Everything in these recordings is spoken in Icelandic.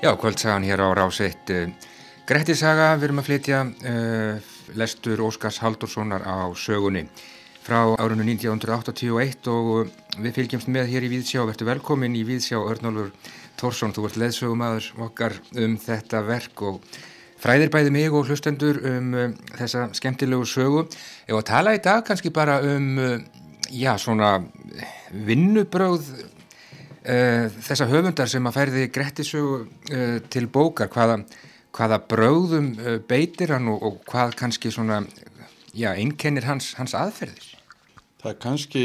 Já, kvöldsagan hér á rás 1. Grettisaga, við erum að flytja uh, lestur Óskars Haldurssonar á sögunni frá árunnu 1981 og við fylgjumst með hér í Víðsjá. Verður velkomin í Víðsjá, Örnólfur Tórsson, þú ert leðsögumadur okkar um þetta verk og fræðir bæði mig og hlustendur um uh, þessa skemmtilegu sögu. Ef að tala í dag kannski bara um, uh, já, svona vinnubröð þessa höfundar sem að færði Grettisögu uh, til bókar, hvaða, hvaða bröðum uh, beitir hann og, og hvað kannski svona, já, einkennir hans, hans aðferðir? Það kannski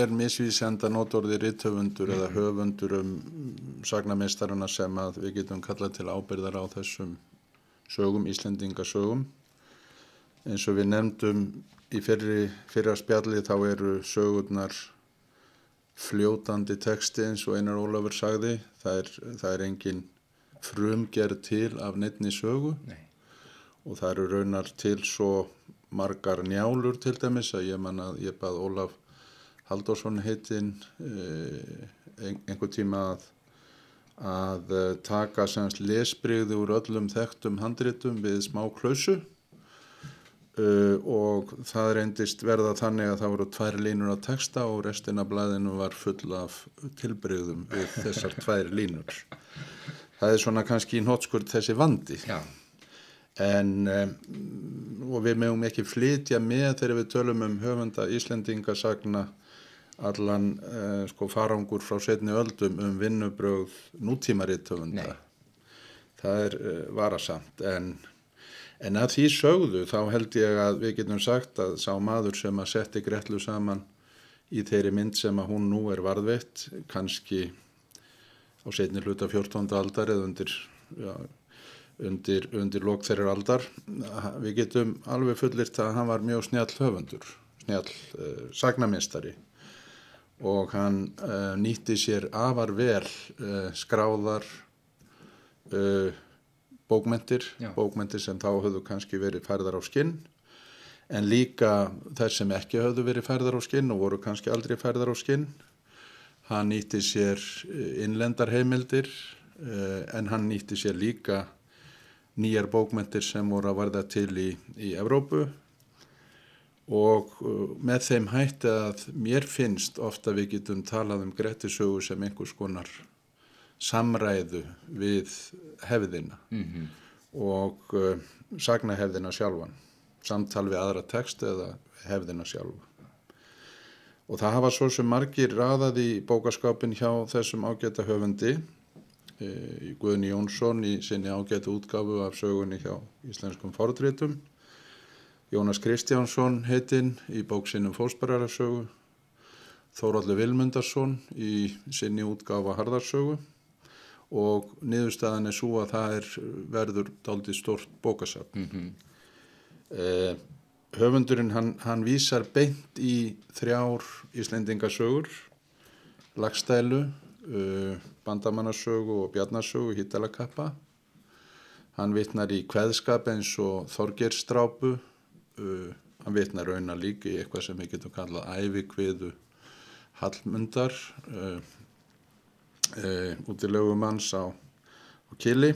er misvísenda nótorðir ritthöfundur eða höfundur um sagnameistarana sem að við getum kallað til ábyrðar á þessum sögum, Íslendingasögum. Eins og við nefndum í fyrra spjalli þá eru sögurnar fljótandi texti eins og Einar Ólafur sagði. Það er, það er engin frumgerð til af neittni sögu Nei. og það eru raunar til svo margar njálur til dæmis að ég man að ég bað Ólaf Halldórsson heitinn eh, einhver tíma að, að eh, taka semst lesbreyði úr öllum þekktum handritum við smá klausu uh, og það reyndist verða þannig að það voru tvær línur á texta og restin af blæðinu var full af tilbreyðum við þessar tvær línur. Það er svona kannski í nótskurt þessi vandi. Já, En, um, og við meðum ekki flytja með þegar við tölum um höfunda Íslendingasagna allan uh, sko farangur frá setni öldum um vinnubröð nútímaritt höfunda. Nei. Það er uh, varasamt en, en að því sögðu þá held ég að við getum sagt að sá maður sem að setti Gretlu saman í þeirri mynd sem að hún nú er varðveitt kannski á setni hluta 14. aldar eða undir já, undir, undir lok þeirra aldar. Við getum alveg fullirt að hann var mjög snjall höfundur, snjall uh, sagnamistari og hann uh, nýtti sér afar vel uh, skráðar uh, bókmentir, Já. bókmentir sem þá höfðu kannski verið færðar á skinn en líka þær sem ekki höfðu verið færðar á skinn og voru kannski aldrei færðar á skinn. Hann nýtti sér eh, innlendar heimildir uh, en hann nýtti sér líka nýjar bókmentir sem voru að varða til í, í Evrópu og uh, með þeim hætti að mér finnst ofta við getum talað um Grettisögu sem einhvers konar samræðu við hefðina mm og uh, sagna hefðina sjálfan, samtal við aðra text eða hefðina sjálfa. Og það hafa svo sem margir raðað í bókaskapin hjá þessum ágæta höfundi, e, Guðni Jónsson í sinni ágæta útgáfu af sögunni hjá íslenskum fordrétum, Jónas Kristjánsson heitinn í bóksinum Fósbararasögu, Þóraldur Vilmundarsson í sinni útgáfa Harðarsögu og niðurstaðan er svo að það er verður dálítið stort bókasafn. -hmm. Eh, höfundurinn hann, hann vísar beint í þrjár Íslendingasögur, lagstælu, uh, bandamannasögu og bjarnasögu, hýttalakappa. Hann vitnar í kveðskap eins og Þorgerstrápu, uh, hann vitnar raunar líka í eitthvað sem við getum kallað ævikviðu Hallmundar, uh, uh, út í lögumanns á, á Kili.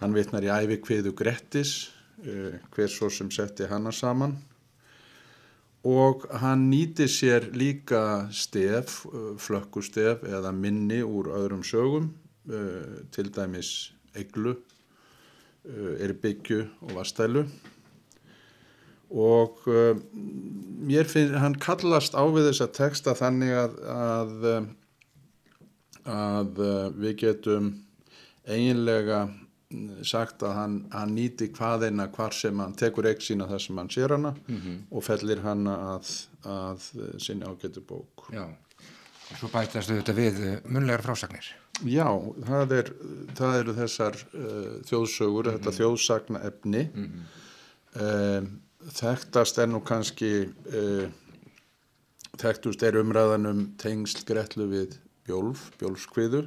Hann vitnar í ævikviðu Grettis, uh, hver svo sem setti hana saman og hann nýti sér líka stef, uh, flökkustef eða minni úr öðrum sögum, til dæmis Eglu, Erbyggju og Vastælu og mér finnst, hann kallast á við þessa texta þannig að, að, að uh, við getum eiginlega mm, sagt að hann, hann nýti hvaðeina hvar sem hann tekur ekki sína þar sem hann sér hana og fellir hana að, að uh, sinni ágætu bók. Já, og svo bætast auðvitað við uh, munlegar frásagnir. Já, það, er, það eru þessar uh, þjóðsögur, þetta þjóðsagna efni. um, þekktast er nú kannski uh, þekktust er umræðan um tengsl gretlu við Bjólf, Bjólfskviðu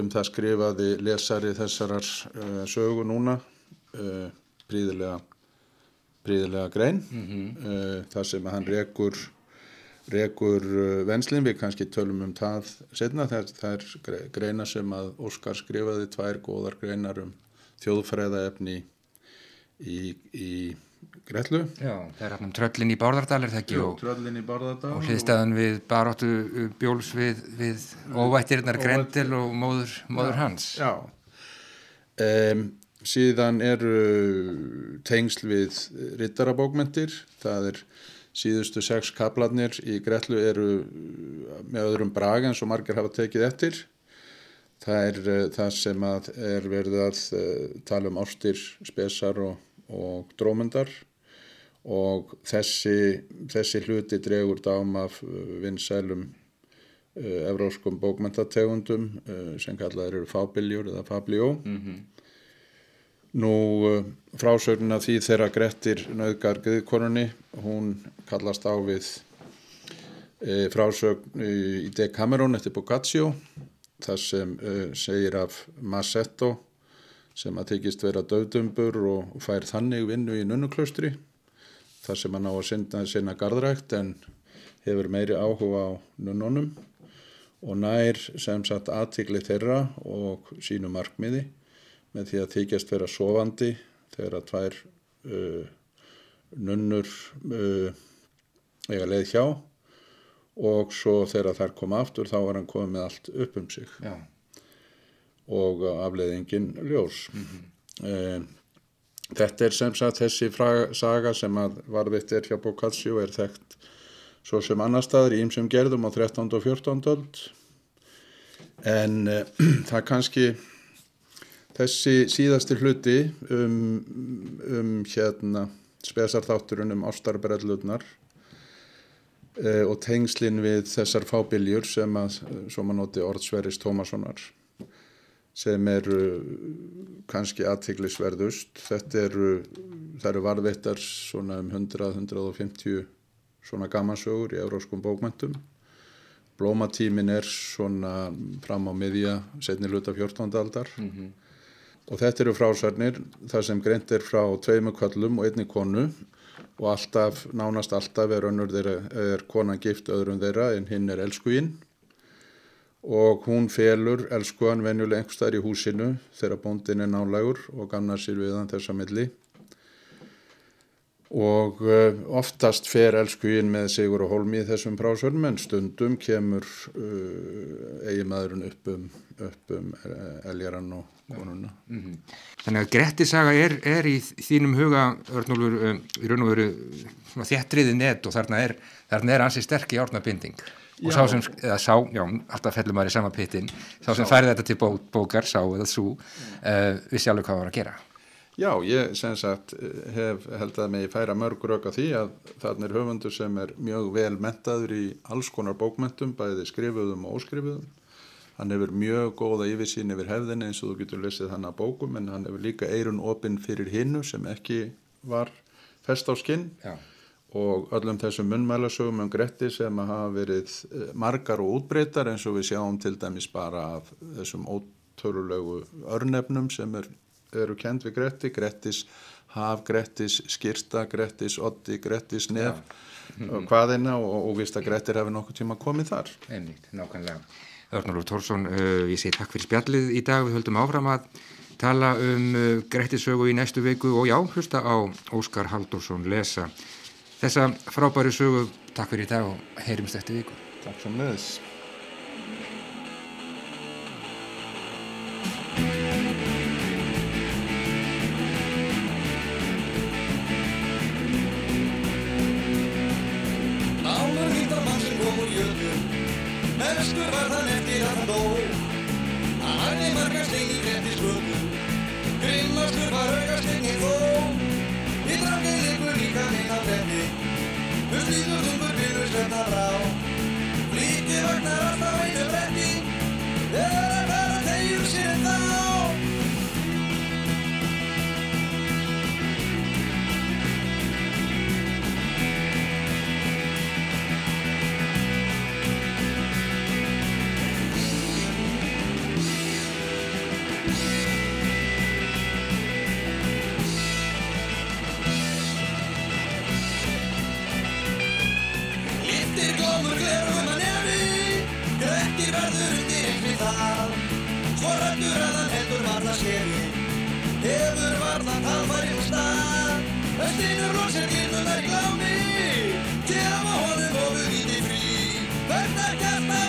um það skrifaði lesari þessarar uh, sögu núna uh, príðilega príðilega grein uh, þar sem hann rekur rekur uh, venslin, við kannski tölum um það setna, það, það er gre- greina sem að Óskar skrifaði tvær góðar greinar um þjóðfræðaefni í, í Gretlu. Já, það er hann um tröllin í Bárðardal er það ekki og, Tröllin í Bárðardal. og hliðstæðan við baróttu uh, bjóls við, við óvættirinnar Grendel og móður, móður hans. Já. Um, síðan eru tengsl við rittarabókmentir, það er síðustu sex kaplarnir í Gretlu eru með öðrum brag eins og margir hafa tekið eftir. Það er uh, það sem að er verið að uh, tala um ástir, spesar og, og drómundar og þessi, þessi hluti dregur dám af uh, vinsælum uh, evróskum bókmentategundum uh, sem kallaður eru fábiljur eða fabljó. Nú uh, frásögnin af því þegar Grettir nöðgar Guðkonunni, hún kallast á við frásögn í Decameron eftir Boccaccio, þar sem segir af Massetto sem að tekist vera döðdumbur og fær þannig vinnu í nunnuklaustri, þar sem hann á að sinna, sinna gardrækt en hefur meiri áhuga á nunnunum og nær sem sagt aðtikli þeirra og sínu markmiði með því að þykjast vera sofandi þegar að tvær uh, nunnur uh, eiga leið hjá og svo þegar þær koma aftur þá var hann komið með allt upp um sig. Já, og afleiðingin ljós. Mm þetta er sem sagt þessi fraga, saga sem að varðvitt er hjá Boccaccio er þekkt svo sem annar staðar í ýmsum gerðum á 13. og 14. öld en uh, það kannski þessi síðasti hluti um, um hérna spesarþátturinn um ástarbrellurnar uh, og tengslin við þessar fábiljur sem að, svo maður noti orðsveris Tómassonar sem eru kannski aðtiklisverðust. Þetta eru, eru varðveittar svona um 100-150 svona gamansögur í euróskum bókmöntum. Blómatímin er svona fram á miðja setni luta 14. aldar og þetta eru frásarnir þar sem greint er frá tveimu kvöllum og einni konu og alltaf, nánast alltaf er er konan gift öðrum þeirra en hinn er elskuginn og hún felur elskuðan venjuleg einhverstaðar í húsinu þegar bóndin er nálægur og gamnar sér við hann þessa milli. Og uh, oftast fer elskuðin með sigur og holmi í þessum frásörnum en stundum kemur uh, eiginmaðurinn upp um, um uh, eljaran og konuna. þannig að Grettisaga er, er í þínum huga Örnúlfur um, í raun og veru þéttriði net og þarna er, þarna er ansi sterk í árnabinding og sá sem, eða sá, já, alltaf fellur maður í sama pittin, sá sem færði þetta til bó, bókar, sá eða svo uh, vissi alveg hvað var að gera. Já, ég sem sagt hef held að mig færa mörg rauk á því að þarna er höfundur sem er mjög vel mentaður í alls konar bókmentum, bæði skrifuðum og óskrifuðum. Hann hefur mjög góða yfirsýn yfir hefðinni eins og þú getur lesið hann að bókum en hann hefur líka eirun opinn fyrir hinnu sem ekki var fest á skinn. Já, og öllum þessum munnmælasögum um Gretti sem hafa verið eh, margar og útbreytar eins og við sjáum til dæmis bara af þessum ótörulegu örnefnum sem er, eru kend við Gretti, Grettis haf, Grettis skýrta, Grettis oddi, Grettis nef og hvaðina og, og vist að Grettir hefur nokkuð tíma komið þar. einmitt, nákvæmlega Örnúlfur Tórsson, uh, ég segi takk fyrir spjallið í dag, við höldum áfram að tala um uh, Grettisögu í næstu viku og já, hlusta á Óskar Haldursson lesa þessa frábæri sögu, takk fyrir í dag og heyrumst eftir viku. Takk sem leðis. Náður nýttar mann sem kom úr jötu Mestur var þann eftir að hann dó. Hann hafði margar stein í gretti skötu Grimmastur var augastegni stað Svo rættur að hann heldur varða skeri Hefur varðan halvar í hún stað. Östinur lótsir glirnunar í glámi. Kjá á honum ofuð í því frí. Verðar kasta